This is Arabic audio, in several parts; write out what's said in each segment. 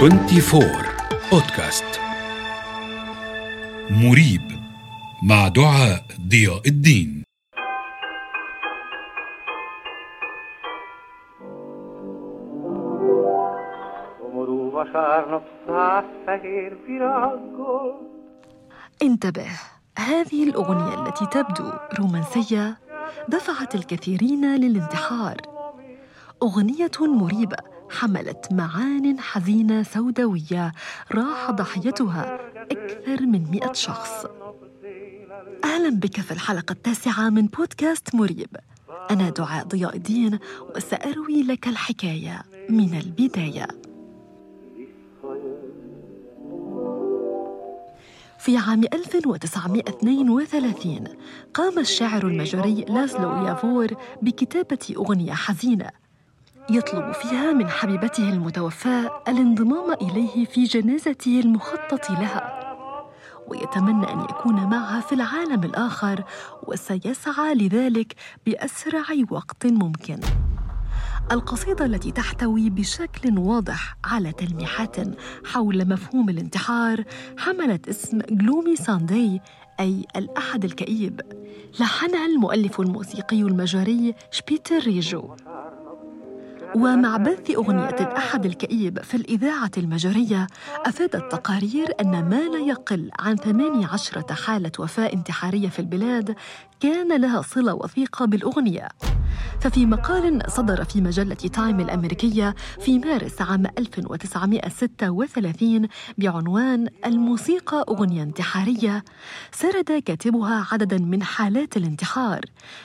24 بودكاست مريب مع دعاء ضياء الدين. انتبه هذه الأغنية التي تبدو رومانسية دفعت الكثيرين للانتحار. أغنية مريبة حملت معان حزينة سوداوية راح ضحيتها أكثر من مئة شخص. أهلا بك في الحلقة التاسعة من بودكاست مريب. أنا دعاء ضياء الدين وسأروي لك الحكاية من البداية. في عام 1932 قام الشاعر المجري لازلو يافور بكتابة أغنية حزينة. يطلب فيها من حبيبته المتوفاة الانضمام إليه في جنازته المخطط لها. ويتمنى أن يكون معها في العالم الآخر وسيسعى لذلك بأسرع وقت ممكن. القصيدة التي تحتوي بشكل واضح على تلميحات حول مفهوم الانتحار حملت اسم Gloomy Sunday أي الأحد الكئيب. لحنها المؤلف الموسيقي المجري شيريش ريجو. ومع بث أغنية الأحد الكئيب في الإذاعة المجرية أفادت تقارير أن ما لا يقل عن 18 حالة وفاة انتحارية في البلاد كان لها صلة وثيقة بالأغنية. ففي مقال صدر في مجلة تايم الأمريكية في مارس عام 1936 بعنوان الموسيقى أغنية انتحارية سرد كاتبها عددا من حالات الانتحار.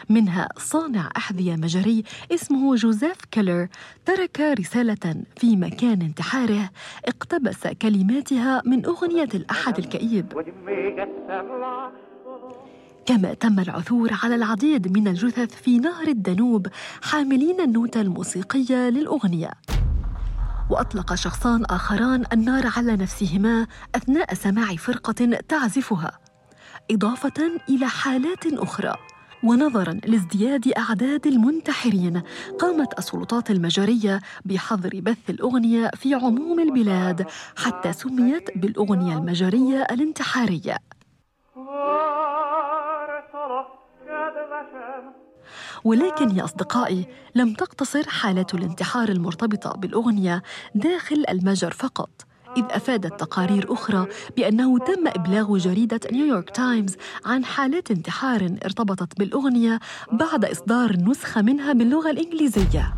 منها صانع أحذية مجري اسمه جوزيف كيلر ترك رسالة في مكان انتحاره اقتبس كلماتها من أغنية الأحد الكئيب. كما تم العثور على العديد من الجثث في نهر الدانوب حاملين النوتة الموسيقية للأغنية. وأطلق شخصان آخران النار على نفسهما أثناء سماع فرقة تعزفها. إضافة إلى حالات أخرى. ونظرا لازدياد أعداد المنتحرين قامت السلطات المجرية بحظر بث الأغنية في عموم البلاد حتى سميت بالأغنية المجرية الانتحارية. ولكن يا أصدقائي لم تقتصر حالة الانتحار المرتبطة بالأغنية داخل المجر فقط. إذ أفادت تقارير أخرى بأنه تم إبلاغ جريدة نيويورك تايمز عن حالات انتحار ارتبطت بالأغنية بعد إصدار نسخة منها باللغة الإنجليزية.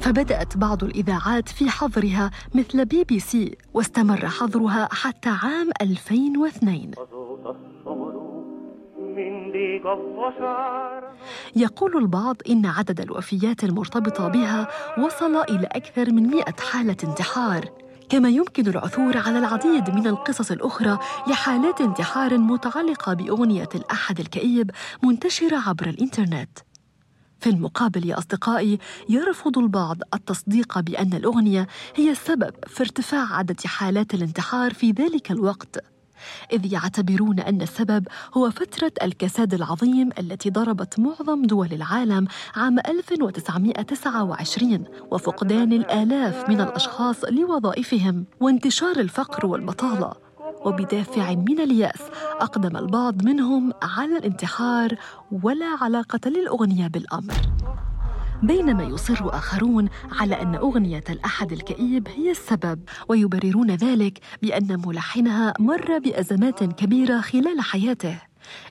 فبدأت بعض الإذاعات في حظرها مثل بي بي سي واستمر حظرها حتى عام 2002 يقول البعض إن عدد الوفيات المرتبطة بها وصل إلى أكثر من مئة حالة انتحار كما يمكن العثور على العديد من القصص الأخرى لحالات انتحار متعلقة بأغنية الأحد الكئيب منتشرة عبر الإنترنت. في المقابل يا أصدقائي يرفض البعض التصديق بأن الأغنية هي السبب في ارتفاع عدد حالات الانتحار في ذلك الوقت. إذ يعتبرون أن السبب هو فترة الكساد العظيم التي ضربت معظم دول العالم عام 1929 وفقدان الآلاف من الأشخاص لوظائفهم وانتشار الفقر والبطالة. وبدافع من اليأس أقدم البعض منهم على الانتحار ولا علاقة للأغنية بالأمر. بينما يصر آخرون على أن أغنية الأحد الكئيب هي السبب ويبررون ذلك بأن ملحنها مر بأزمات كبيرة خلال حياته.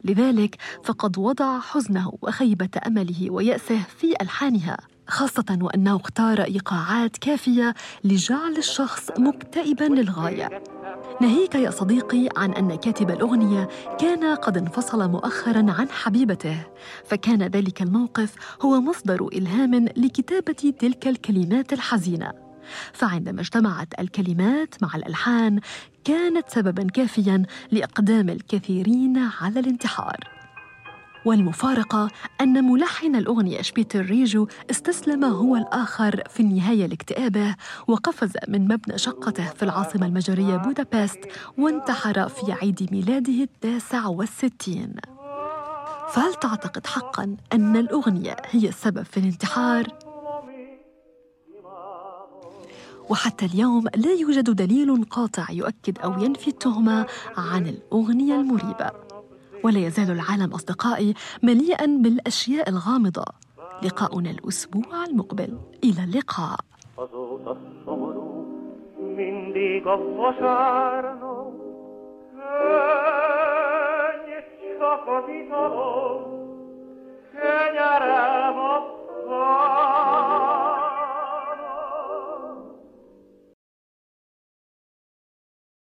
لذلك فقد وضع حزنه وخيبة أمله ويأسه في ألحانها خاصة وأنه اختار إيقاعات كافية لجعل الشخص مكتئبا للغاية. ناهيك يا صديقي عن أن كاتب الأغنية كان قد انفصل مؤخرا عن حبيبته فكان ذلك الموقف هو مصدر إلهام لكتابة تلك الكلمات الحزينة. فعندما اجتمعت الكلمات مع الألحان كانت سببا كافيا لإقدام الكثيرين على الانتحار. والمفارقة أن ملحن الأغنية شبيتر ريجو استسلم هو الآخر في النهاية لاكتئابه وقفز من مبنى شقته في العاصمة المجرية بودابست وانتحر في عيد ميلاده التاسع والستين فهل تعتقد حقا أن الأغنية هي السبب في الانتحار؟ وحتى اليوم لا يوجد دليل قاطع يؤكد أو ينفي التهمة عن الأغنية المريبة ولا يزال العالم أصدقائي مليئا بالأشياء الغامضة لقاؤنا الأسبوع المقبل إلى اللقاء mindig.